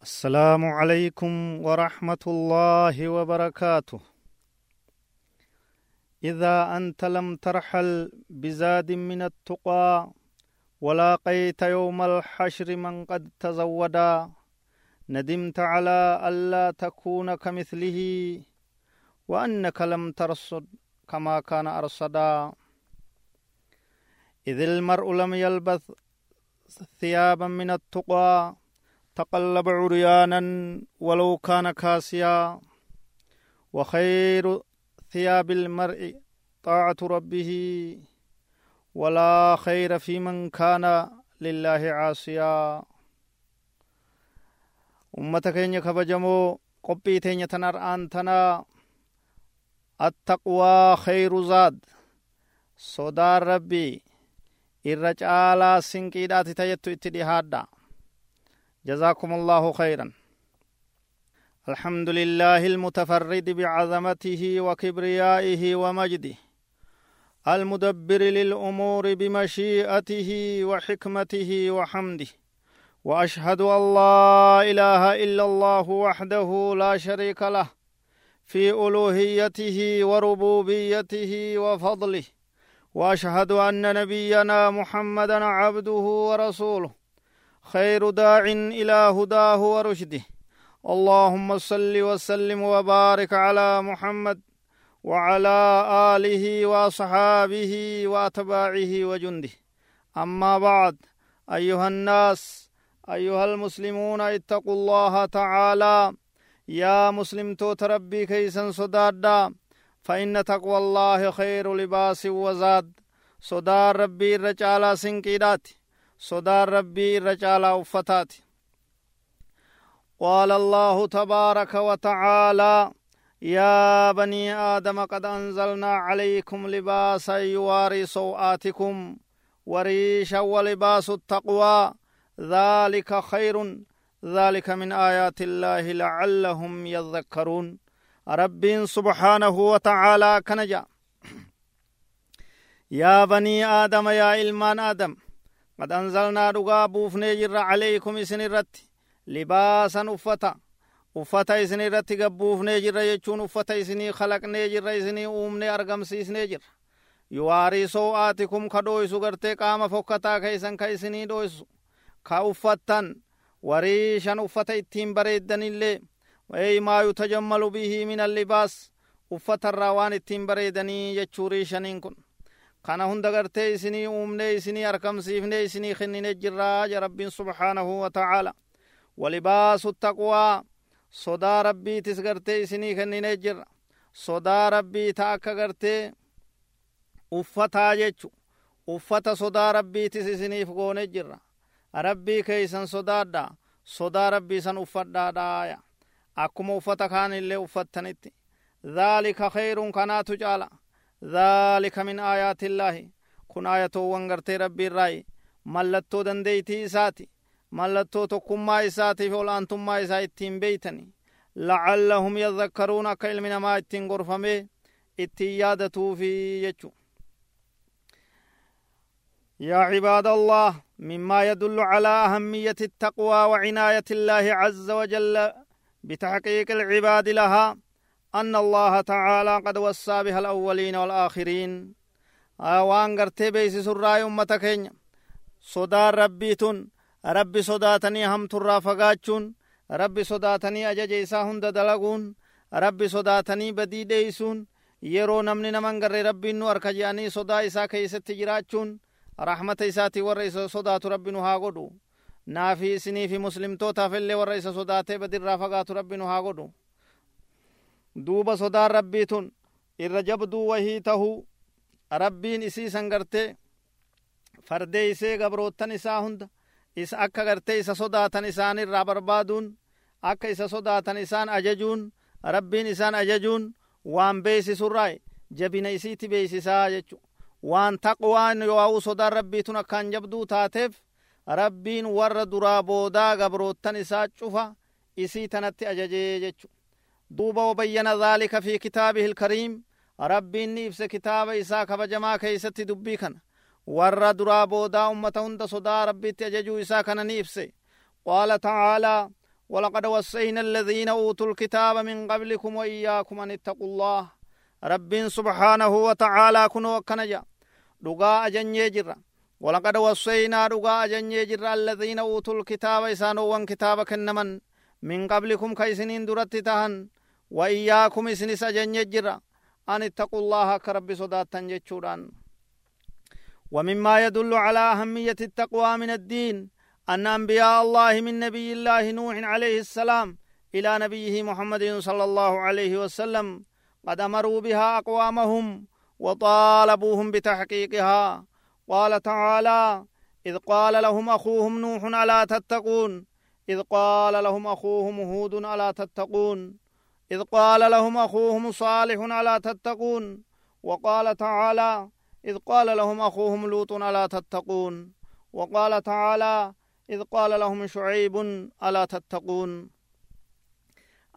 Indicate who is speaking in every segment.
Speaker 1: السلام عليكم ورحمة الله وبركاته. إذا أنت لم ترحل بزاد من التقى ولاقيت يوم الحشر من قد تزودا ندمت على ألا تكون كمثله وأنك لم ترصد كما كان أرصدا. إذ المرء لم يلبث ثيابا من التقى تقلب عريانا ولو كان كاسيا وخير ثياب المرء طاعة ربه ولا خير في من كان لله عاصيا. أمتك إن كبجمو قبي تين يتنر أنتنا التقوى خير زاد. صدار ربي إرجالا سنكيدات تيتو إتدي هادا. جزاكم الله خيرا. الحمد لله المتفرد بعظمته وكبريائه ومجده المدبر للأمور بمشيئته وحكمته وحمده وأشهد أن لا إله إلا الله وحده لا شريك له في ألوهيته وربوبيته وفضله وأشهد أن نبينا محمدا عبده ورسوله. خير داع إلى هداه ورشده. اللهم صل وسلم وبارك على محمد وعلى آله واصحابه وأتباعه وجنده. أما بعد أيها الناس أيها المسلمون اتقوا الله تعالى. يا مسلم توت ربي كيسا صدادا فإن تقوى الله خير لباس وزاد. صدار ربي الرجال سنكيداتي صدار ربي الرجال أفتات قال الله تبارك وتعالى يا بني آدم قد أنزلنا عليكم لباسا يواري سوآتكم وريشا ولباس التقوى. ذلك خير ذلك من آيات الله لعلهم يذكرون. رب سبحانه وتعالى كنجا يا بني آدم يا إلمان آدم قد أنزلنا دغا بوفني جر عليكم إسن الرت لباسا أفتا أفتا إسن الرت قبوفني جر يجون أفتا إسني خلقني جر إسني أومني أرقم سيسني جر يواري سوآتكم كدويسو غرتي قام فكتا كيسن كيسني دويسو كأفتن وريشا أفتا اتين بريدن اللي وأي ما يتجمل به من اللباس أفتا الروان اتين بريدني يجوريشنين كن kana hunda gartee isinii uumne isinii arkamsiifne isinii kennine jirraa ja rabbiin subhaanahu wa ta'aala walibaasu taqwaa sodaa rabbiitis gartee isinii kennine jirra sodaa rabbii ta akka gartee uffataa jechu uffata sodaa rabbiitis isiniif goone jirra rabbii keeysan sodaadha sodaa rabbii san uffadhaadhaaya akkuma uffata kaan illee uffattanitti dhaalika khayrun kanaatu caala ذلك من آيات الله. كن آية وانغرتي ربي الرأي ملتو دنديتي إساتي ملتو تقما إساتي فول أنتم ما إساتين بيتني لعلهم يذكرون كلمنا ما اتين غرفمي اتي يادتو في يجو يا عباد الله مما يدل على أهمية التقوى وعناية الله عز وجل بتحقيق العباد لها أن الله تعالى قد وصى بها الأولين والآخرين. آه، وان قرتي بيس سرائي أمتكين صدا ربي تن ربي صداتني هم ترافقات ربي صداتني أجج إسا هند دلقون. ربي صداتني بدي ديسون. يرو نمن نمن قرر ربي نور أركجاني يعني صدا إسا كيس تجرات رحمة إسا تور إسا صدات ربي نو هاقودو نافي سني في مسلم توتا فلي ورئيس صداتي بدي رافقات ربي نو هاقودو duuba sodaan rabbii tun irra jabduu wahii tahuu rabbiin isiisan gartee fardeeysee gabroottan isaa hunda isa akka gartee isa sodaatan isaanirraa barbaaduun akka isa sodaatan isaan ajajuun rabbiin isaan ajajuun waan beeysisurraa jabina isiiti beeysisaa jechu waan taqwaan yoa'u sodaan rabbii tun akkaan jabduu taateef rabbiin warra duraa boodaa gabroottan isaa cufa isii tanatti ajajee jechu wabayyana dhaalika fi kitaabihi ilkariim rabbiin ni ibse kitaaba isaa kabajamaa keeysatti dubbii kana warra duraa boodaa ummata hunda sodaa rabbitti ajajuu isaa kana ni ibse qaala tacaalaa ولقد وصينا الذين أوتوا الكتاب من قبلكم وإياكم أن اتقوا الله رب سبحانه وتعالى كنوا كنجا دقاء أجني جرا ولقد وصينا دقاء أجني جرا الذين أوتوا الكتاب إسانوا وان كتاب كنمن من قبلكم كيسنين درت تهن وإياكم إسنس أجني جرا أن اتقوا الله كرب صداتا جتشوران ومما يدل على أهمية التقوى من الدين أن أنبياء الله من نبي الله نوح عليه السلام إلى نبيه محمد صلى الله عليه وسلم قد أمروا بها أقوامهم وطالبوهم بتحقيقها. قال تعالى إذ قال لهم أخوهم نوح ألا تتقون؟ إذ قال لهم أخوهم هود ألا تتقون؟ إذ قال لهم أخوهم صالح ألا تتقون؟ وقال تعالى إذ قال لهم أخوهم لوط ألا تتقون؟ وقال تعالى إذ قال لهم شعيب ألا تتقون؟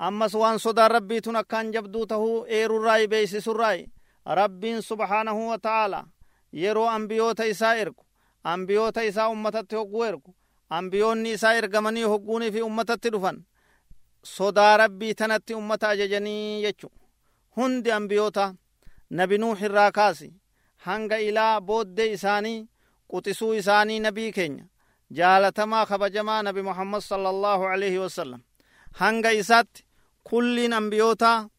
Speaker 1: أمس وان صدى ربي تنكان جبدوته إير الراي بيسس الراي رب سبحانه وتعالى يرو أنبيوت إسا إركو. أنبيوت إسا أمتت هقو إركو. أنبيوني إسا إرقمني هقوني في أمتت sodaa rabbii tanatti ummata ajajanii jechu. Hundi ambiyoota nabi nuuh irraa kaasi. Hanga ilaa booddee isaanii quxisuu isaanii nabii keenya. Jaalatamaa kabajamaa nabi muhammad sallallahu alaihi wasallam hanga isaatti kulliin ambiyootaa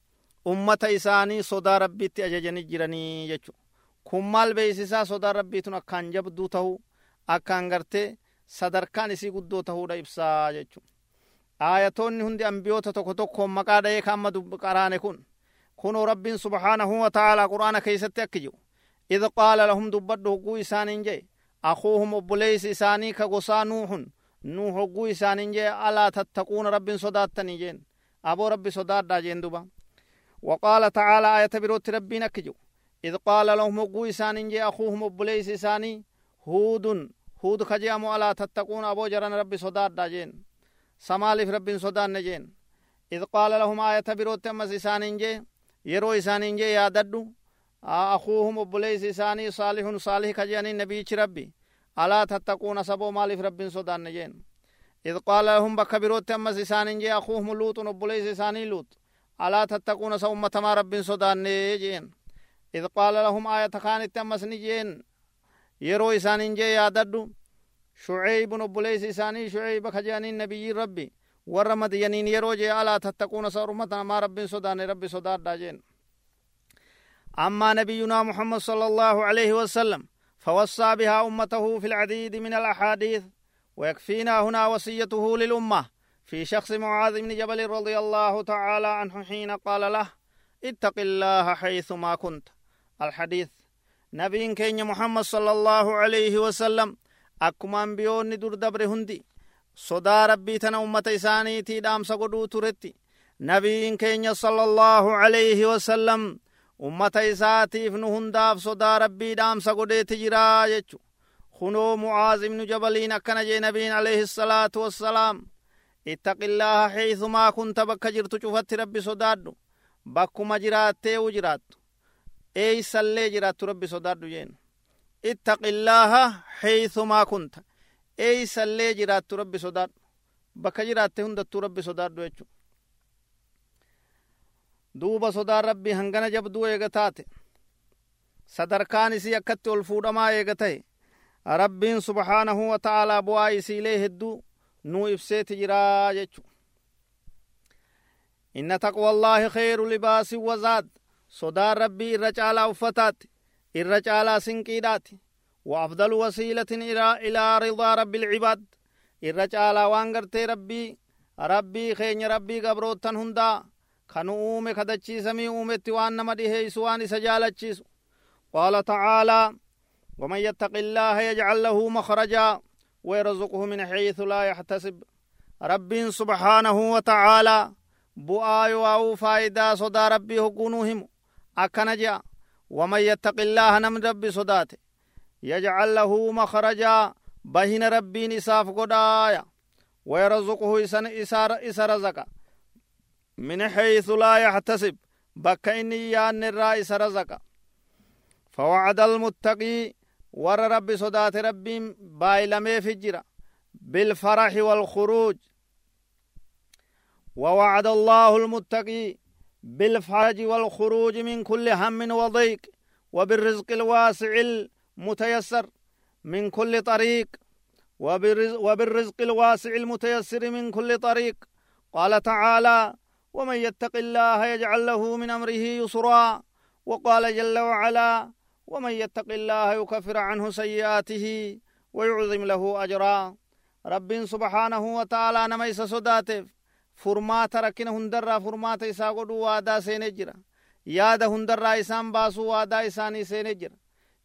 Speaker 1: ummata isaanii sodaa rabbiitti ajajanii jiranii jechu. Kun maal beeysisaa sodaa rabbiitun akkaan jabduu ta'uu akkaan gartee sadarkaan isii guddoo ta'uudha ibsaa jechuudha aayatoonni hundi ambiyoota tokko tokkoon maqaa dha'ee kaamma qaraane kun kunoo rabbiin subhaanahu wa ta'aalaa qur'aana keeysatti akki jiru. إذ قال لهم دبد هقو إسان جي أخوهم أبليس إساني كغسا نوح نوح هقو إسان جي ألا تتقون رب صداتني جين أبو رب صدات جين دبا وقال تعالى آية بروت ربي نكجو إذ قال لهم هقو إسان جي أخوهم أبليس إساني هود هود خجيامو ألا تتقون أبو جران رب صدات جين سمالف رب صدات نجين. إذ قال لهم آية بروت أمس إسان جي يرو إسان جي ياددو أخوهم أبليس إساني صالح صالح كجاني نبي ربي ألا تتقون سبو مالف رب صدان نجين. إذ قال لهم بكبروت أمس إسان جي أخوهم لوط أبليس إساني لوط. ألا تتقون سومة ما رب صدان نجين. إذ قال لهم آية كانت أمس نجين يرو إسان جي ياددو شعيب أبليس إساني شعيب كجاني نبي ربي. ورمد ينين يرو جي ألا تتقون سومة ما رب صدان رب صدان داجين. أما نبينا محمد صلى الله عليه وسلم فوصى بها أمته في العديد من الأحاديث ويكفينا هنا وصيته للأمة. في شخص معاذ بن جبل رضي الله تعالى عنه حين قال له اتق الله حيث ما كنت. الحديث نبي كين محمد صلى الله عليه وسلم در دبر هندي صدا ربي تنا أمة إساني تي دام سقدو ترتي نبي كين صلى الله عليه وسلم ummata isaatiif nu hundaaf sodaa rabbii dhaamsa godheeti jiraa jechu kunoo mucaaz ibnu jabaliin akkana jee nabiin alayhi salaatu wassalaam ittaqillaaha xeeysumaa kunta bakka jirtu cufatti rabbi sodaadhu bakkuma jiraattee u jiraattu eeysallee jiraattu rabbi sodaadhu jeen ittaqillaaha xeeysumaa kunta eeysallee jiraattu rabbi sodaadhu bakka jiraatte hundattuu rabbi sodaadhu jechu duuba sodaan rabbii hangana jabduu eega taate sadarkaan isii akkatti ol fuudhamaa eega ta'e rabbiin subhaanahu wa ta'aalaa bu'aa isiilee hedduu nuu ibseeti jiraa jechu inna taqwallaahi khayru libaasin wazaad sodaan rabbii irra caalaa uffataatti irra caalaa sinqiidhaati وأفضل وسيلة إلى رضا رب العباد إرى جالا وانغرتي ربي ربي خين ربي قبروتن هندا kan uume kadachiisamii uumetti waan nama dhiheeysu waan isa jaalachiisu. Qaala tacaalaa ومن يتق الله يجعل له مخرجا ويرزقه من حيث لا يحتسب رب سبحانه وتعالى بؤاي واو فايدا صدا ربي هكونوهم أكنجا ومن يتق الله نم ربي صداته يجعل له مخرجا. بهن ربي نساف قدايا. ويرزقه إسر, إسر, إسر رزقا من حيث لا يحتسب. بك إني يان الرئيس رزق فوعد المتقي. ور رب صدات ربي بايلمي فجرة بالفرح والخروج. ووعد الله المتقي. بالفرج والخروج من كل هم وضيق وبالرزق الواسع المتيسر من كل طريق وبالرزق الواسع المتيسر من كل طريق. قال تعالى ومن يتق الله يجعل له من أمره يسرا وقال جل وعلا ومن يتق الله يكفر عنه سيئاته ويعظم له أجرا رب سبحانه وتعالى نميس صداتف furmaata rakkina hundarraa furmaata isaa godhuu waadaa seenee jira yaada hundarraa isaan baasuu waadaa isaanii seenee jira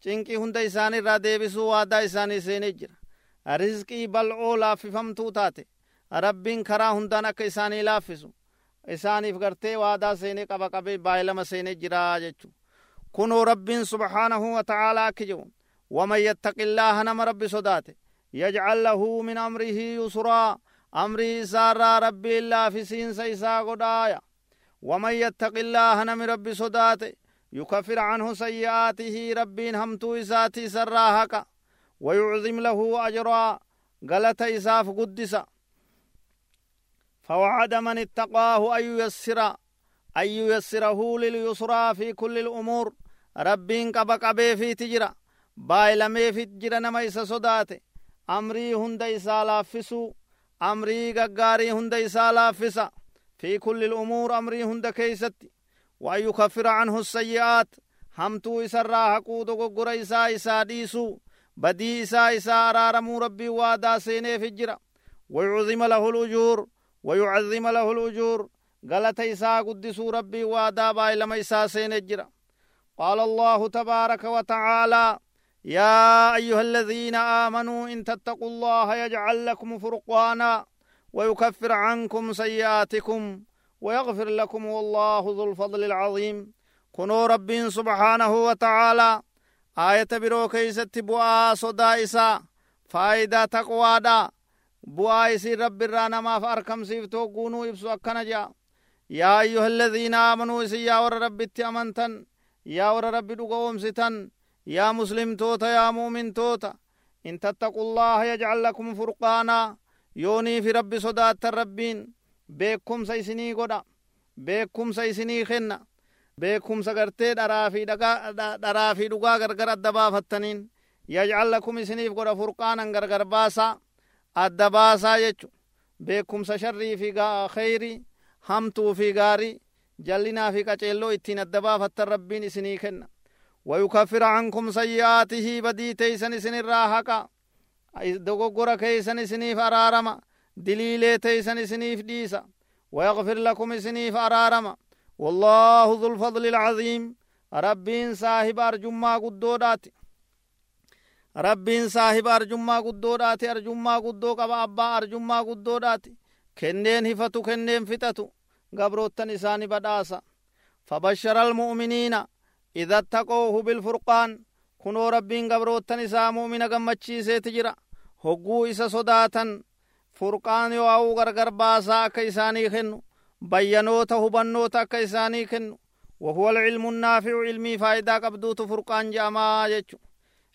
Speaker 1: cinqii hunda isaanirraa deebisuu waadaa isaanii seenee jira rizqii bal'oo laaffifamtuu taate rabbiin karaa hundaan akka isaanii laaffisu isaaniif gartee waadaa seenee qaba qabee baay'ilama seenee jira jechuu kunoo rabbiin subhaanahu wa ta'aalaa akki jedhu waman yattaqillaaha nama rabbi sodaate yajcal lahu min amrihi yusraa amrii isaarraa rabbiin laafisiinsa isaa godhaaya waman yattaqi illaaha nami rabbi sodaate yukafir canhu sayyi'aatihi rabbiin hamtuu isaati isarraa haqa ويعظم له أجرا قالت إساف قدس فوعد من اتقاه أن ييسر أن ييسره لليسرى في كل الأمور ربين قبا قبي في تجرى بايلمي في تجرى نما إسا صداته أمري هند إسا لافسو amrii gaggaarii hunda isaa laaffisa fi kulli الأمور amrii hunda keeysatti وأن يكفر عنه السيئات. همتو إسرا حقو دوغورا إسا إسا ديسو. بدي إسا إسا أرارمو ربي وادا سيني فجرا ويعظم له الأجور. ويعظم له الأجور. غلط إسا قدسو ربي وادا بايلما إسا سيني جرا قال الله تبارك وتعالى يا أيها الذين آمنوا إن تتقوا الله يجعل لكم فرقانا ويكفر عنكم سيئاتكم ويغفر لكم والله ذو الفضل العظيم. كنوا رب سبحانه وتعالى. آية برو كيست بؤا صدا إسا. فايدة تقوى دا. بؤا إسي رب الرانا ما فأركم سيفتو قونوا إبسو أكنا يا أيها الذين آمنوا إسي يا ور رب أمنتن يا ور رب دقوم ستن. يا مسلم توتا يا مؤمن توتا إن تتقوا الله يجعل لكم فرقانا يوني في ربي صدات الربين بيكم سيسني قدا بيكم سيسني خنا بيكم سغرتي درافي دغا درافي دغا غرغر الدبا فتنين يجعل لكم سنيف قدا فرقانا غرغر باسا الدباسا يچو بيكم سشري في خيري همتو في غاري جلنا في قچيلو إتين الدبا فتر ربين سني خنا. ويكفر عنكم سيئاته بدي تيسن سن الراحقا دوغورا كيسن سنيف أرارما. دليلي تيسن سنيف ديسا. ويغفر لكم سنيف أرارما. والله ذو الفضل العظيم. ربين صاحب أرجما قدودات ربين صاحب أرجما قدودات أرجما قدو قبا أبا أرجما قدودات كنين هفتو كنين فتتو. قبروتن إساني بداسا. فبشر المؤمنين. إذا اتقوه بالفرقان كنو ربين قبروتن إسا مؤمن قمتشي سيتجرا هقو إسا صداتا فرقان يواو غرغر باسا أكا إساني خنو. بيانوتا هبنوتا أكا إساني خنو. وهو العلم النافع علمي فايدا قبدوت فرقان جاما جيشو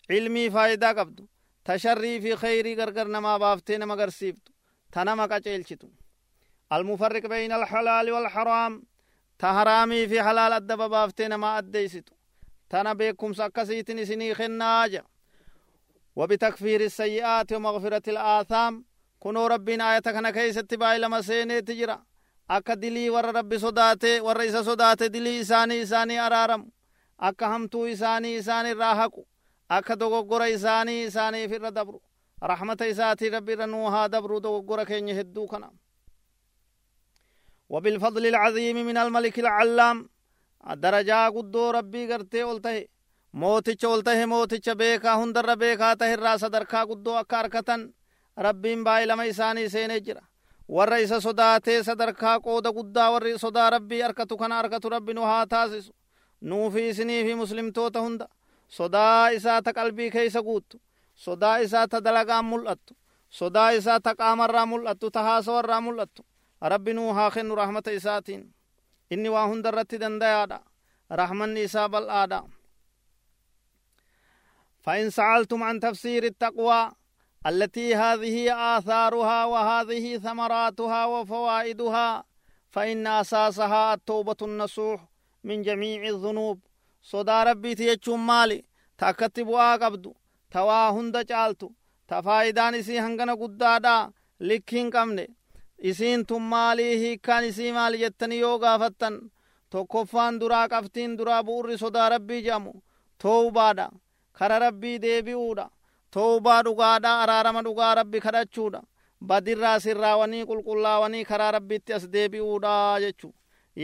Speaker 1: علمي فايدا قبدو تشري في خيري غرغر نما بافتي نما غرسيفتو تنما قچيلچتو. المفرق بين الحلال والحرام. ta haraamii fi halaal adda babaaftee namaa addeysitu tana beekumsa akkasiitin isinii kennaaja وبتكفير السيئات ومغفرة الآثام كنو ربنا آية كان كيست باي لما سيني تجرى أكا دلي ور رب صداتي ور إسا صداتي دلي إساني إساني أرارم. أكا همتو إساني إساني راحقو أكا دوغو إساني إساني في الردبرو. رحمة إساتي ربي رنوها دبرو دوغو كين يهدو وبالفضل العظيم من الملك العلام درجا قدو ربي قرتي قلته موتچ قلته موتچ بيكا هندر بيكا تهر صدركا قدو أكاركتن ربين باي لما إساني سيني جرا warra isa sodaatee sadarkaa qooda guddaa warri sodaa rabbii arkatu kana arkatu rabbi nu haa taasisu nuufi isinii fi muslimtoota hunda sodaa isaa ta qalbii keeysa guuttu sodaa isaa ta dalagaan mul'attu sodaa isaa ta qaamarraa mul'attu ta haasawarraa mul'attu rabbi nuu haa kennu rahmata isaatiin inni waa hunda irratti dandayaadha rahmanni isaa bal'aadha. فإن سألتم عن تفسير التقوى التي هذه آثارها وهذه ثمراتها وفوائدها فإن أساسها التوبة النصوح من جميع الذنوب صدا ربي تيجون مالي تاكتي بوا قبدو توا هند چالتو تفايدان هنگنا قدادا لكين قمني isiin tun maalii hiikkaan isii maali jettanii yoo gaafattan tokkoffaan duraa qabtiin duraa bu'urri sodaa rabbii jedhamu toobaadha kara rabbii deebi'uudha toobaa dhugaadha araarama dhugaa rabbi kadhachuudha badirraa sirraawanii qulqullaawanii karaa rabbitti as deebi'uudha jechu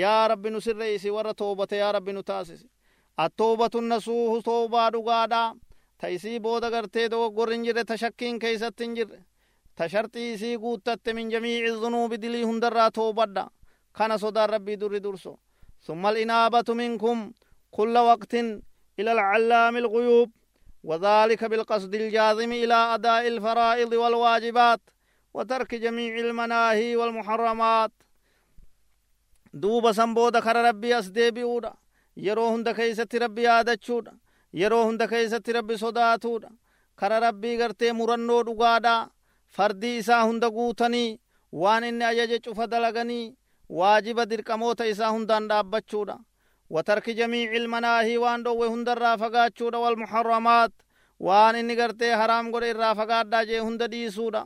Speaker 1: yaa rabbi nu sirreeysi warra toobate yaa rabbi nu taasisi attoobatun nasuuhu toobaa dhugaadha ta isii booda gartee dogoggorri hin jirre ta shakkiin keeysatti hin jirre تشرتي سي قوتت من جميع الذنوب دلي هندر راتو بدا كان صدا ربي دور درسو ثم الإنابة منكم كل وقت إلى العلام الغيوب وذلك بالقصد الجازم إلى أداء الفرائض والواجبات وترك جميع المناهي والمحرمات دوب سنبو دخر ربي أسدي بيودا يروهن دخيسة ربي آدتشودا يروهن دخيسة ربي صداتودا خر ربي غرتي مرنو دقادا fardii isaa hunda guutanii waan inni ajaje cufa dalaganii waajiba dirqamoota isaa hundaan dhaabbachuudha watarki jamiici ilmanaahii waan dhowwe hundarraa fagaachuudha walmuharramaat waan inni gartee haraam godhe irraa fagaadhaa jee hunda dhiisuudha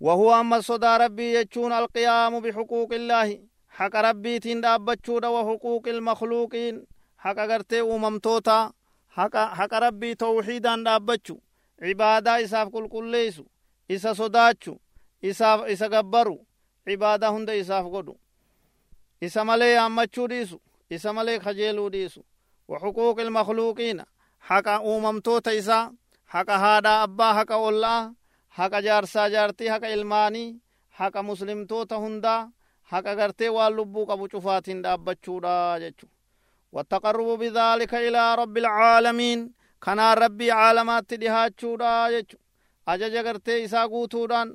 Speaker 1: وهو أما صدى ربي يجون القيام بحقوق الله حق ربي تين دابتشود وحقوق المخلوقين حق قرتي أممتوتا حق, حق ربي توحيدا دابتشو عبادة إساف كل كل ليسو إسا صداتشو إساف إسا قبرو عبادة هند إساف قدو إسا ملي أمتشو ديسو إسا ملي خجيلو ديسو وحقوق المخلوقين حق أممتوتا إسا حق هذا أبا حق الله haqa jaarsaa jaartii haqa ilmaanii haqa muslimtoota hundaa haqa gartee waan lubbuu qabu cufaatiin dhaabbachuudha jechu والتقرب بذلك إلى رب العالمين كان ربي عالمات دهاچودا jechu ajaja gartee isaa guutuudhaan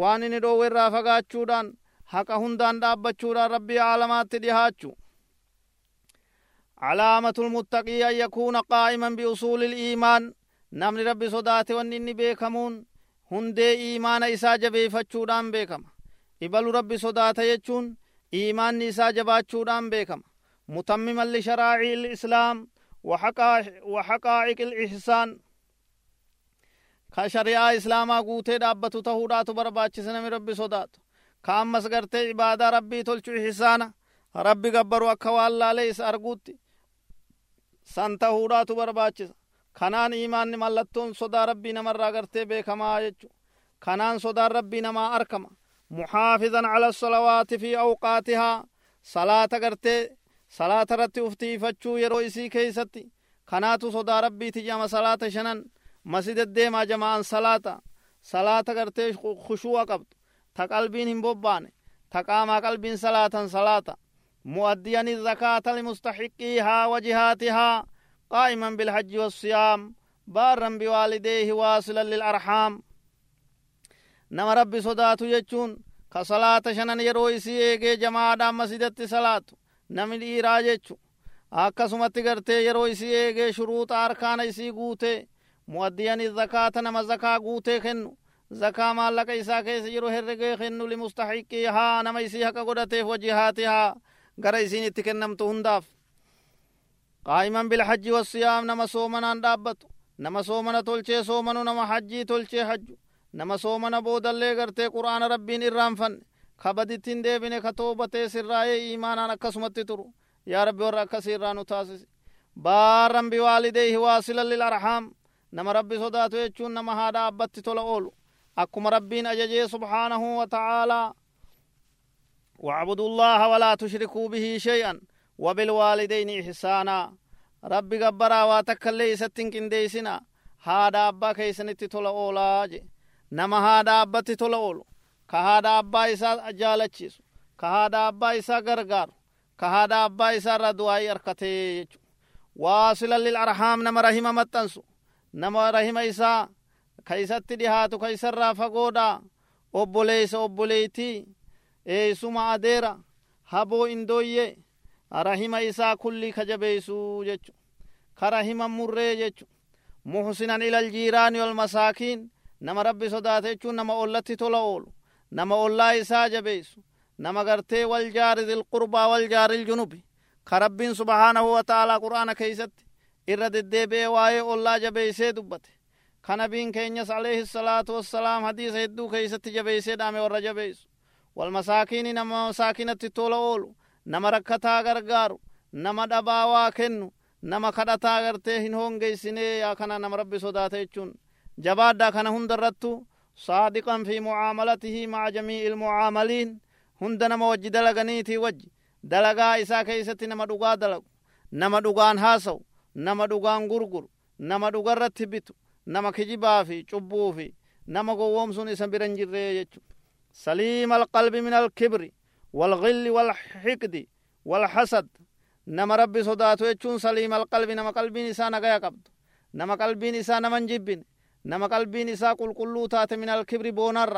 Speaker 1: waan inni dhoowwe irraa fagaachuudhaan haqa hundaan dhaabbachuudhaan rabbii caalamaatti dhihaachu علامة المتقي أن يكون قائما بأصول الإيمان نمن ربي صداته وان إني بيكمون hundee iimaana isaa jabeeffachuudhaan beekama ibalu rabbi sodaata jechuun iimaanni isaa jabaachuudhaan beekama mutammiman lisharaaci lislaam waxaqaa'iq ilihsaan ka shari'aa islaamaa guutee dhaabbatu tahuudhaatu barbaachisa nami rabbi sodaatu ka ammas gartee ibaadaa rabbii tolchu ihsaana rabbi gabbaru akka waan laalee isa arguutti san tahuudhaatu barbaachisa kanaan imaanni mallattoon sodaa rabbii namarraa gartee beekamaa jechu kanaan sodaan rabbii namaa arkama muxaafizan cala salawaati fi awqaatihaa salaata gartee salaata irratti uftiifachuu yeroo isii keeysatti kanaatu sodaa rabbiiti jama salaata shanan masideddeemaa jama'an salaata salaata gartee khushu'a qabdu ta qalbiin hin bobbaane ta qaamaa qalbiin salaatan salaata zakaata limustaxiqiihaa wa jihaatihaa قائما بالحج والصيام بارا بوالديه واصلا للأرحام نما ربي صداتو يجون كصلاة شنن يرو إسي إيجي جماعة مسجدت صلاة نمي ديرا جيچو akkasumatti gartee yeroo isii eegee shuruuxa arkaana isii guutee zakaa guutee kennu. Zakaa maallaqa isaa keessa yeroo herregee kennu limustaxiqii haa nama isii haqa godhateef wajihaati haa gara isiin itti kennamtu hundaaf. قائما بالحج والصيام نما صومنا دابت نما صومنا تولچه صومنو نما حجي تولچه حج نما صومنا بودلے غرتے قرآن ربین ارام فن خبدتین دیبنے خطوبتے سرائے ایمانا اکسمت ترو یا رب ور اکسیرانو تاسس بارم بوالديه واصلا للارحام نما ربي صداتو يچون نما هادا ابت تولا اولو اكما ربين اججي سبحانه وتعالى واعبدوا الله ولا تشركوا به شيئا وبالوالدين إحسانا ربي قبرا واتكالي ستن كنديسنا هادا أبا كيسنتي تولا أولا نما هادا أبا تولا أولو كهادا أبا إسا جالچيسو كهادا أبا إسا غرغار كهادا أبا إسا ردواي أركتي واصلا للأرحام نما رحمة متنسو nama rahima isaa ka isatti dhihaatu ka isarraa fagoodha obboleeysa obboleeytii eeysuma adeera haboo indooyye rahima isaa kulli ka jabeeysuu jechu. Ka rahima murree jechu. Muhsinan ilal jiiraani wal masaakiin nama rabbi sodaate jechuun nama ollatti tola oolu. Nama ollaa isaa jabeeysu nama gartee wal jaari dil qurbaa wal jaari junubi. Ka rabbiin subhaanahu wa ta'aalaa qur'aana keeysatti irra deddeebi'ee waa'ee ollaa jabeeysee dubbate ka nabiin keenyas alayhi salaatu wassalaam hadiisa hedduu keeysatti jabeeysee dhaame warra jabeeysu walmasaakiini nama masaakinatti tola oolu nama rakkataa gargaaru nama dhabaa waa kennu nama kadhataa gartee hin hongeysine yaa kana nama rabbi sodaate jechuun jabaadhaa kana hunda irrattu saadiqan fi mucaamalatihi maca jamii'i ilmucaamaliin hunda nama wajji dalaganiitii wajji dalagaa isaa keeysatti nama dhugaa dalagu nama dhugaan haasa'u nama dhugaan gurguru nama dhugarratti bitu nama kijibaa fi cubbuu fi nama gowwoomsuun isa bira hin jirree jechu saliima alqalbi min alkibri والغل والحقد والحسد نما ربي صداتو يچون سليم القلب نما قلبين إسا نغايا قبض نما قلبين إسا نمن جبين نما قلبين إسا قل قلو تات من الكبر بونر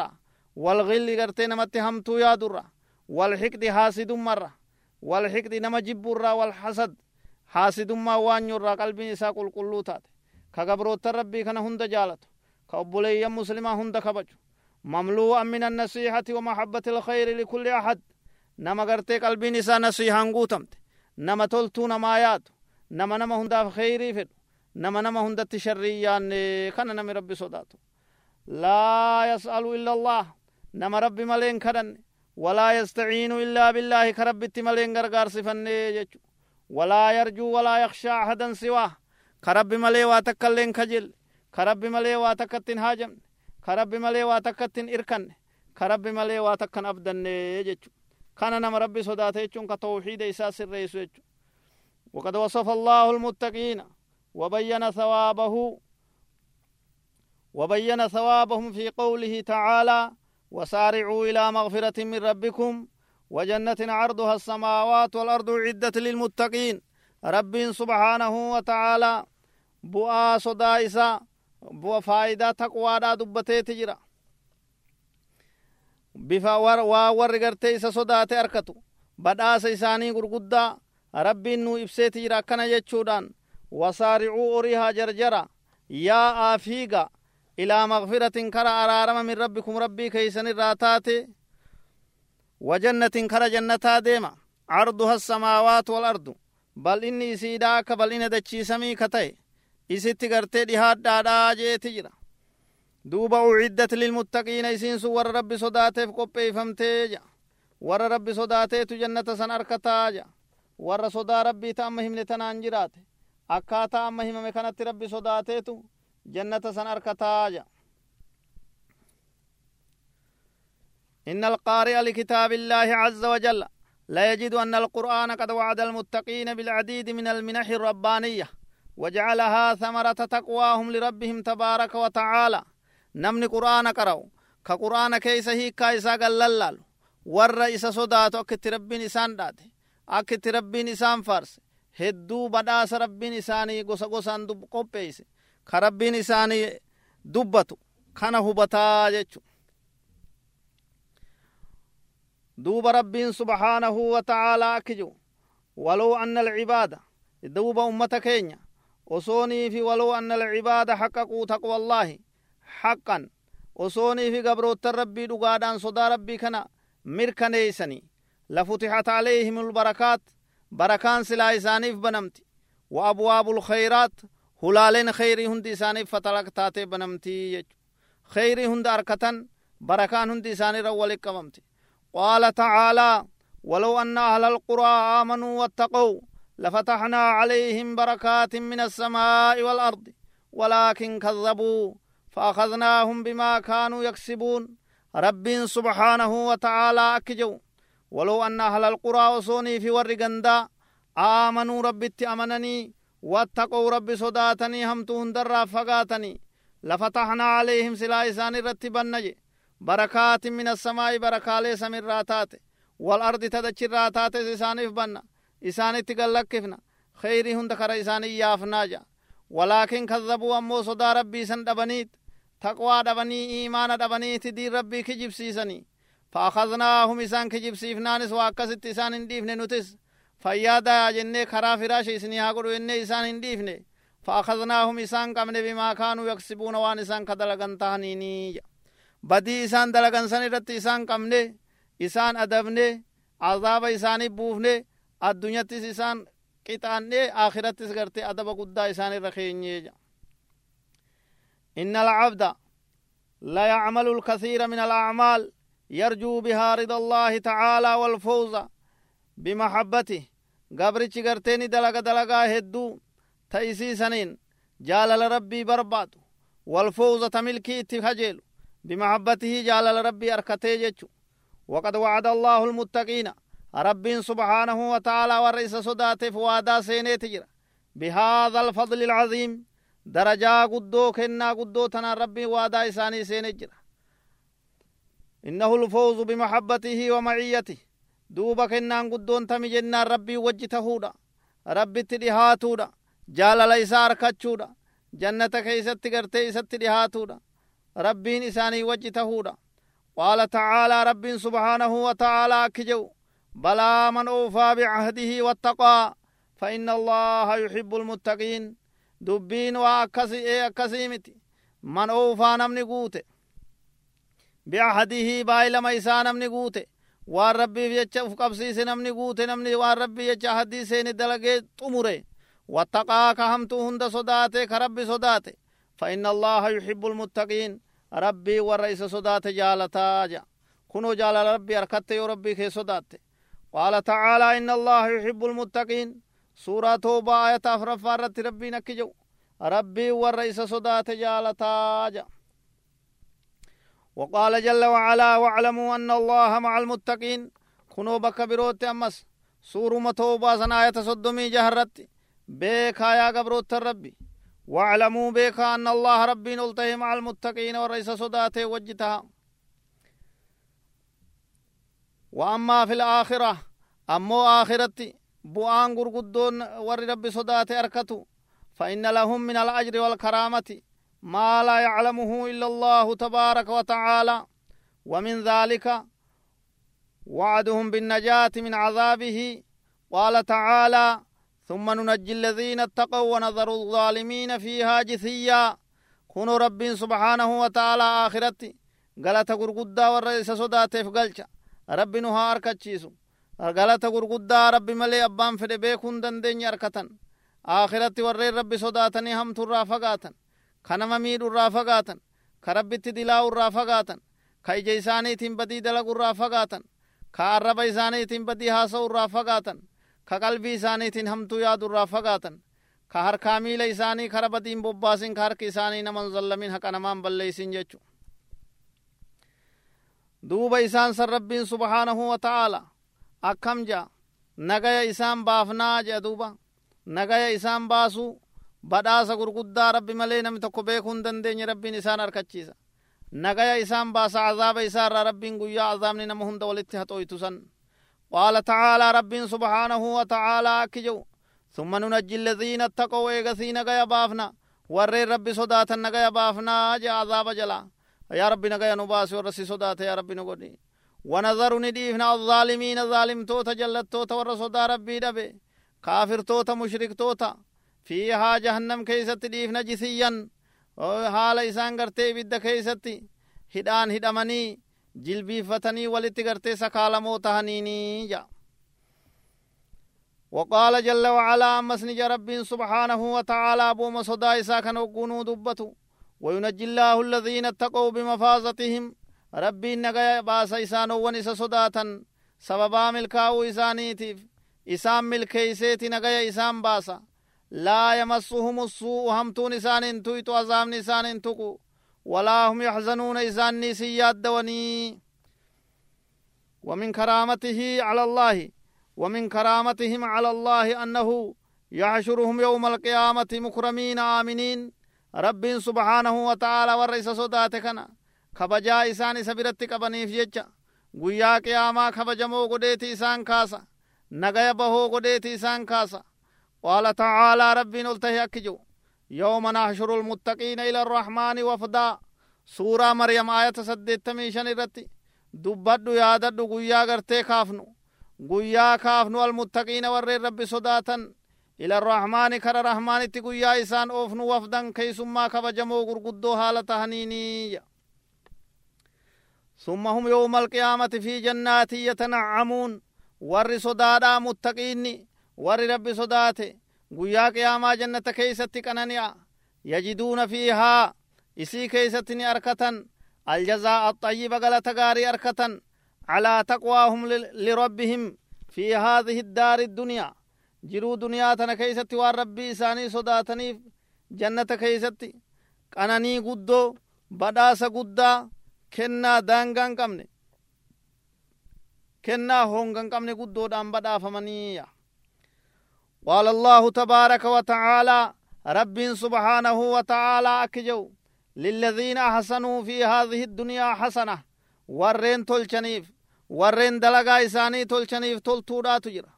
Speaker 1: والغل غرتي نمت همتو يادر والحقد حاسد مرة والحقد نما جبر والحسد حاسد ما وانير قلبين إسا قل قلو تات كغبروت ربي كان هند جالت كأبولي مسلمة هند كبجو مملوءا من النصيحة ومحبة الخير لكل أحد nama gartee qalbiin isaa nasiihaan guutamte nama toltuu namaa yaadu nama nama hundaaf kheyrii fedhu nama nama hundatti sharrii yaanne kana nami rabbi sodaatu laa yas'alu illa allah nama rabbi maleen kadhanne walaa yastaciinu illaa billaahi ka rabbitti maleen gargaarsifanne jechu ولا يرجو ولا يخشى أحدا سواه. كرب ملي واتك اللين خجل كرب ملي واتك هاجم كرب ملي واتك إركن كرب ملي واتك أبدا نيجج. كان نم ربي صداته كتوحيد إساس الرئيس وقد وصف الله المتقين. وبين ثوابه. وبين ثوابهم في قوله تعالى وسارعوا إلى مغفرة من ربكم وجنة عرضها السماوات والأرض عدة للمتقين. رب سبحانه وتعالى بوا صدائسا بوا فائدة تقوى دا دبتي تجرا بفا ور ور غرتي أركتو بدا سيساني غرغدا رب نو إبسي تجرا كنا يتشودان وسارعوا أريها جرجرا يا آفيغا إلى مغفرة كرا أرارم من ربكم ربي كيسن راتاتي kara jannataa deema carduha asamaawaatu walardu bal'inni isiidhaa akka bal'ina dachiisamii ka ta'e isitti gartee dhihaadhaadhaa jeeti jira duuba uciddat lilmuttaqiina isiin sun warra rabbi sodaateef qopheeyfamtee ja warra rabbi sodaateetu jannata san arkataa ja warra sodaa rabbii ta amma himne tanaan jiraate akkaataa amma himame kanatti rabbi sodaateetu jannata san arkataa ja إن القارئ لكتاب الله عز وجل لا يجد أن القرآن قد وعد المتقين بالعديد من المنح الربانية وجعلها ثمرة تقواهم لربهم تبارك وتعالى namni qur'aana qara'u ka qur'aana keeysa hiikkaa isaa gallallaalu warra isa sodaatu akka itti rabbiin isaan dhaate akka itti rabbiin isaan faarse hedduu badhaasa rabbiin isaanii gosa gosaan qopheeyse ka rabbiin isaanii dubbatu kana hubataa jechu duuba rabbiin subhaanahu wa ta'aalaa akki jiru walow anna alcibaada duuba ummata keenya osoonii fi walow anna alcibaada haqqaquu taqwa allaahi haqqan osoonii fi gabroottan rabbii dhugaadhaan sodaa rabbii kana mirkaneeysanii lafutixat alayhim lbarakaat barakaan silaa isaaniif banamti wa abwaabu lkhayraat hulaaleen kheyrii hundi isaaniif fatalak taatee banamtii jechu kheyrii qaala tacaalaa ولو أن أهل القرى آمنوا واتقوا لفتحنا عليهم بركات من السماء والأرض ولكن كذبوا فأخذناهم بما كانوا يكسبون. رب سبحانه وتعالى أكجو ولو أن أهل القرى وصوني في ورقندا آمنوا ربي أمنني واتقوا ربي صداتني همتون درا فقاتني لفتحنا عليهم سلا إسان رتبنج بركات من السماء بركالي سمراتات والأرض تدچراتات إسانيف بنا. إساني تقلقفنا. خيري هند خر إساني يافنا ولكن كذبوا أمو صدا ربي سن دبنيت taqwaa dhabanii iimaana dhabaniiti diin rabbii kijibsiisanii فأخذناهم إسان كجب سيفنانس وأكست إسان إنديفن نتس. فيادا جنة خرا فراش إسني هاقرو إن إسان إنديفن. فأخذناهم إسان قمن بما كانوا يكسبون وان إسان كدلغن تهنيني. بدي إسان دلغن سن رت إسان قمن isaan adabne azaaba isaanii buufne addunyattis isaan qixaanne akhirattis garte adaba guddaa isaan irra keenyee إن العبد لا يعمل الكثير من الأعمال يرجو بها رضا الله تعالى والفوز بمحبته قبرتش قرتيني دلق دلقا هدو تأيسي سنين جالل ربي برباد والفوز تملكي اتخجل بمحبته جالل ربي أركتي جتشو وقد وعد الله المتقين. رب سبحانه وتعالى ورئيس صداته فوادا سيني تجرى. بهذا الفضل العظيم درجا قدو كنا قدو تنا ربي وادا إساني سيني جرى. إنه الفوز بمحبته ومعيته. دوبا كنان قدون تمي جنان ربي وجتهودا ربي تدهاتودا جالل إسار كتشودا جنة كيست قرتي إست دهاتودا rabbiin isaanii wajji tahuudha. Qaala tacaalaa rabbiin subhaanahu wa ta'aalaa akki jedhu balaa man oofaa bicahdihi wattaqaa fa inna allaha yuxibbu lmuttaqiin dubbiin waa akkasi ee akkasii miti. Man oofaa namni guute biahdihi baay'ilama isaa namni guute waan rabbiif jecha uf qabsiise namni guute namni waan rabbii jecha ahdii seeni dalagee xumure. Wattaqaa ka hamtuu hunda sodaate ka rabbi sodaate. فإن الله يحب المتقين. ربي ورئيس صدات جالتا جا كنو جال ربي أركت يا ربي كي صدات. قال تعالى إن الله يحب المتقين. سورة توبة آية أفرف فارت ربي نكجو. ربي ورئيس صدات جالتا جا وقال جل وعلا واعلموا أن الله مع المتقين. كنو بكبروت أمس. سورة توبة سنايت صدومي جهرت. بيك هايا قبروت ربي واعلموا بيكا أن الله ربي نلته مع المتقين ورئيس صداته وجتها وأما في الآخرة أمو آخرتي بؤان قرقدون ور ربي صداته أركتو فإن لهم من الأجر والكرامة ما لا يعلمه إلا الله تبارك وتعالى. ومن ذلك وعدهم بالنجاة من عذابه قال تعالى ثم ننجي الذين اتقوا ونذر الظالمين فيها جثيا. كونوا رب سبحانه وتعالى آخرتي. غلطة غرغدا والرئيس صداتف غلچا. رب نها أركتشيسو. غلطة غرغدا رب ملي أبان فده بيكون دندين يركتن. آخرتي ورّي رب صداتني هم ترى فقاتن ka nama miidhurraa fagaatan ka rabbitti dilaa'urraa fagaatan ka ija isaaniitiin badii dalagurraa fagaatan ka arraba ka qalbii isaaniitiin hamtuu yaadurraa fagaatan ka harkaa miila isaanii kara badiin bobbaasin ka harki isaanii naman zallamin haqa namaan balleeysin jechu duuba isaan san rabbiin subhaanahu wa ta'aala akkam jea nagaya isaan baafnaa jea duuba nagaya isaan baasuu badhaasa gurguddaa rabbi malee namni tokko beekuu hin dandeenye rabbiin isaan harkachiisa nagaya isaan baasa azaaba isaa irraa rabbiin guyyaa azaabni nama hunda walitti haxooytu san rabbiin subhaanahu wa tacaalaa akki jedhu ثم ننجي الذين اتقوا ايغسي نغيا بافنا. ورين ربي صداتا نغيا بافنا جا عذاب جلا. يا ربي نغيا نباس ورسي صداتا يا ربي نغني ونظر نديفنا الظالمين ظالم توتا جلت توتا ورسودا ربي دبي. كافر توتا مشرك توتا. fiihaa jahannam keeysatti dhiifna jisiyyan haala isaan gartee ibidda keeysatti hidhaan hidhamanii jilbiiffatanii walitti gartee sakaalamoo tahaniinii ja وقال جل وعلا أمس نجا رب سبحانه وتعالى بوم صدا إسا كان دبتو. وينجي الله الذين اتقوا بمفازتهم. ربي نجا باس إسانو ونسا صداتا سببا ملكاو إسانيتيف. إسان ملكيسيتي نجا إسان باسا. لا يمسهم السوء همتون إسان تويت عذاب إسان تقو ولا هم يحزنون إسان نسيات دواني ومن كرامته على الله ومن كرامتهم على الله أنه يحشرهم يوم القيامة مكرمين آمنين. رب سبحانه وتعالى ورئيس صداتكنا كبجا إسان سبرت قبنيف ججا guyyaa qiyaamaa kabajamoo godheeti isaan kaasa nagaya bahoo godheeti isaan kaasa قال تعالى ربي نلته أكجو. يوم نحشر المتقين إلى الرحمن وفدا. سورة مريم آية سدت تميشن الرتي دبدو ياددو قويا غرتي كافنو. قويا كافنو المتقين ورّي ربي صداتا إلى الرحمن كر رحمن تقويا إسان أوفنو وفدا كيسما كبجمو غرقدو حالة هنيني. ثم هم يوم القيامة في جنات يتنعمون. ور صدادا متقيني. ور رب صداته قيا قياما جنة كيست كننيا يجدون فيها إسي كيستني أركة الجزاء الطيب قال تقاري أركة على تقواهم لربهم في هذه الدار الدنيا jiruu duniyaa tana keeysatti waan rabbii isaanii sodaataniif jannata keeysatti qananii guddoo badhaasa guddaa kennaa daangaan qabne kennaa hongan qabne guddoodhaan badhaafamaniya قال الله تبارك وتعالى رب سبحانه وتعالى أكجو للذين أحسنوا في هذه الدنيا حسنة ورين تلشنيف ورين دلقا إساني تلشنيف تلتودا تجرى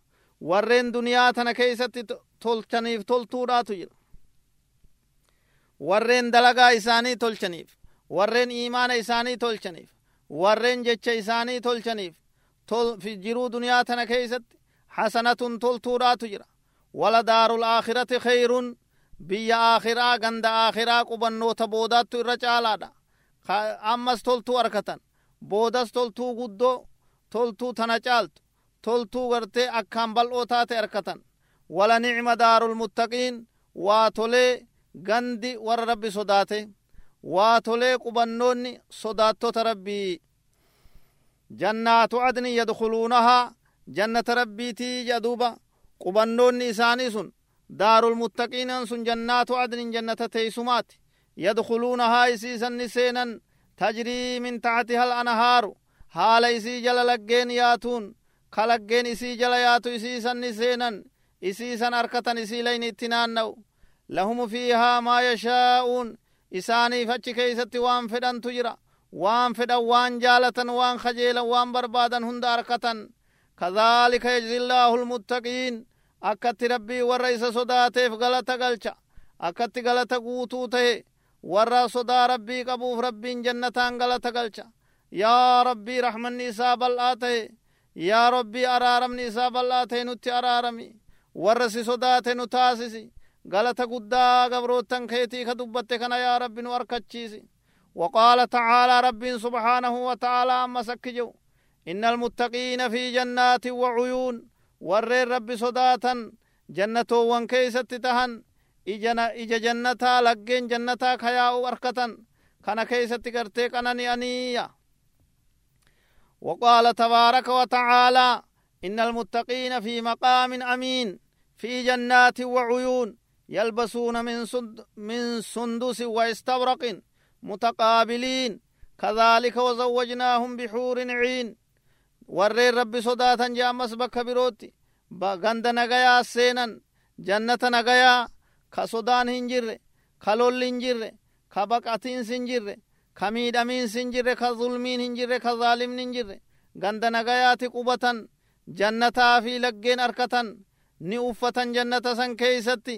Speaker 1: warreen duniyaa tana keeysatti tolchaniif toltuudhaatu jira warreen dalagaa isaanii tolchaniif warreen iimaana isaanii tolchaniif warreen jecha isaanii tolchaniif jiruu duniyaa tana keeysatti hasanatun toltuudhaatu jira daarul aakhirati khayrun biyya aakhiraa ganda aakhiraa qubannoota boodaattu irra caalaadha ammas toltuu arkatan boodas toltuu guddoo toltuu tana caaltu toltuu gartee akkaan bal'oo taate arkatan wala nicma daarul muttaqiin waa tolee gandi warra rabbi sodaate waa tolee qubannoonni sodaattota rabbii jannaatu adnin yadkuluunahaa jannata rabbiitii jaduuba qubannoonni isaanii sun daarul muttaqiinan sun jannaatu adnin jannata teeysumaati yadkuluunahaa isiisanni seenan tajrii min taxtiha al anhaaru haala isii jala laggeen yaatuun kalaggeen isii jala yaatu isiisanni seenan isiisan arkatan isiilayn itti naanna'u lahum fiihaa maa yashaa'uun isaaniif achi keeysatti waan fedhantu jira waan fedhan waan jaalatan waan kajeelan waan barbaadan hunda arkatan kadhaalika yajzi illaahu lmuttaqiin akkatti rabbii warra isa sodaateef galata galcha akkatti galata guutuu tahe warra sodaa rabbii qabuuf rabbiin jannataan galata galcha yaa rabbii raxmanni isaa bal'aa tahe yaa rabbii araaramni isaa bal'aa ta'e nutti araarami warra si sodaate nu taasisi galata guddaa gabroottan keetii ka dubbatte kana yaa rabbi nu arkachiisi وقال تعالى رب سبحانه وتعالى أما سكجو إن المتقين في جنات وعيون جنة وان كيست تهن إجنا إج جنتا لقين جنتا خياء أركتا كان كيست كرتيك أنني أنية وقال تبارك وتعالى إن المتقين في مقام أمين في جنات وعيون يلبسون من سند من سندس واستبرق متقابلين كذلك وزوجناهم بحور عين warreen rabbi sodaatan jaammas bakka birootti ganda nagayaa seenan jannata nagayaa ka sodaan hin jirre ka lolli hin jirre ka baqatiinsi hin jirre ka miidhamiinsi hin jirre ka zulmiin hin jirre ka zaalimni hin jirre ganda nagayaati qubatan jannataa fi laggeen arkatan ni uffatan jannata san keeysatti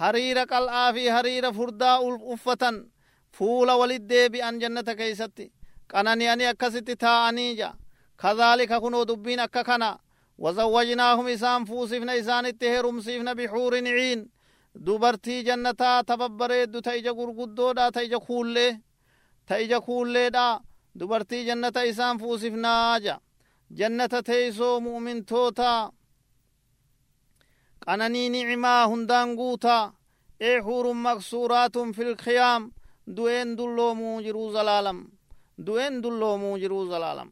Speaker 1: hariira qal'aa fi hariira furdaa uffatan fuula walit deebi'an jannata keeysatti qanani'anii akkasitti taa'anii ja kadhaalika kunoo dubbiin akka kana وزوجناهم إسان فوسفنا إسان اتهرم سيفنا بحور عين dubartii jannataa tababbareeddu ta ija gurguddoodha ta ija kuullee ta ija kuulleedha dubartii jannata isaan fuusifnaaja jannata teeysoo mu'mintoota qananii nicimaa hundaan guutaa eexuurun maksuuraatun fi lkiyaam du'een dulloomuu jiruu zalaalam du'een dulloomuu jiruu zalaalam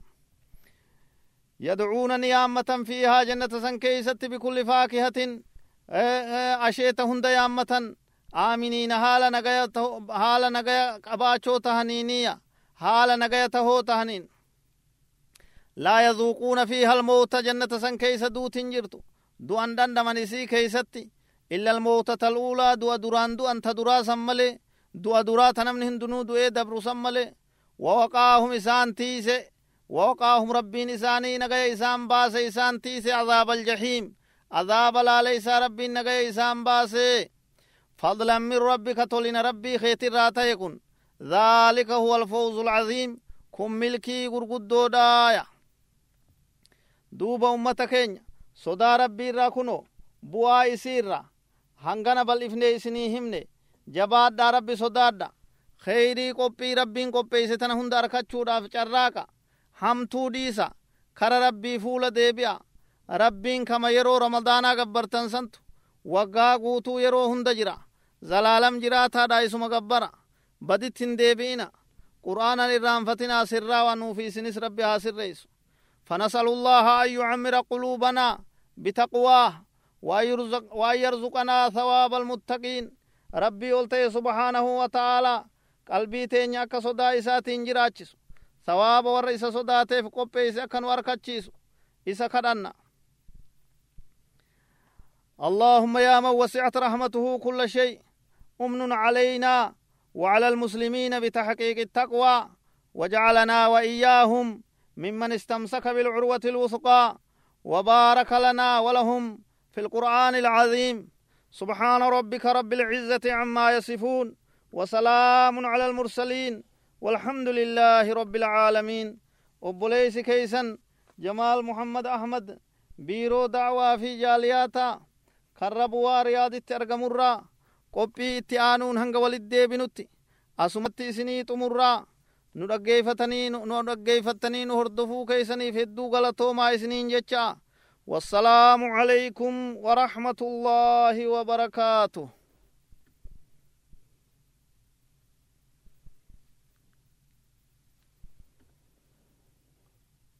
Speaker 1: يدعون نيامة فيها جنة سن كيست بكل فاكهة. أشيت هند يامة آمنين حال نغاية حال نغاية قباچو تهنينية حال نغاية هو تهنين. لا يذوقون فيها الموت جنة سن كيس دوت جرتو دو أندن دمنسي كيستي إلا الموتة الأولى دو دران دو أنت درا سمالي دو درا تنمن هندنو دو دبر سمالي ووقاهم إسان تيسي. ووقاهم ربين إساني نغاية إسان باس إسان تيسي عذاب الجحيم. عذاب لا ليس ربي نغاية إسان باسي. فضلا من ربك تولين ربي خيتي راتا يكون. ذلك هو الفوز العظيم. كن ملكي غرغدو دايا. دوبا أمتا كينيا. صدا ربي را كنو بوا إسيرا. hangana bal'ifne isinii himne jabaadhaa rabbi sodaadha kheyrii qophii rabbiin qopheeyse tana hunda arkachuudhaaf carraaqa hamtuu dhiisa kara rabbii fuula deebi'a rabbiin kama yeroo ramadaanaa gabbartan santu waggaa guutuu yeroo hunda jira zalaalam jiraataadha isuma gabbara badit hin deebi'ina qur'aanan irraanfatinaa sirraa waan nuufi isinis rabbi haa sirreessu فنسأل الله أن يعمر قلوبنا بتقواه وأن يرزقنا ثواب المتقين ربي قلت سبحانه وتعالى قلبي تينيا كصدا إساتين جراچس ثواب ور إسا صداتيف قبي إسا كان وركچيس إسا كدنا اللهم يا من وسعت رحمته كل شيء أمن علينا وعلى المسلمين بتحقيق التقوى وجعلنا وإياهم ممن استمسك بالعروة الوثقى وبارك لنا ولهم في القرآن العظيم سبحان ربك رب العزة عما يصفون وسلام على المرسلين والحمد لله رب العالمين. وبليس كيسن جمال محمد أحمد بيرو دعوة في جالياتا خرب رياض الترقمرة قبي تيانون هنگ والد بنوتي أسمتي سني تمرة نرقي فتنين نرقي فتنين هردفو كيسني في الدوغة لطوما سنين جتشا. والسلام عليكم ورحمة الله وبركاته.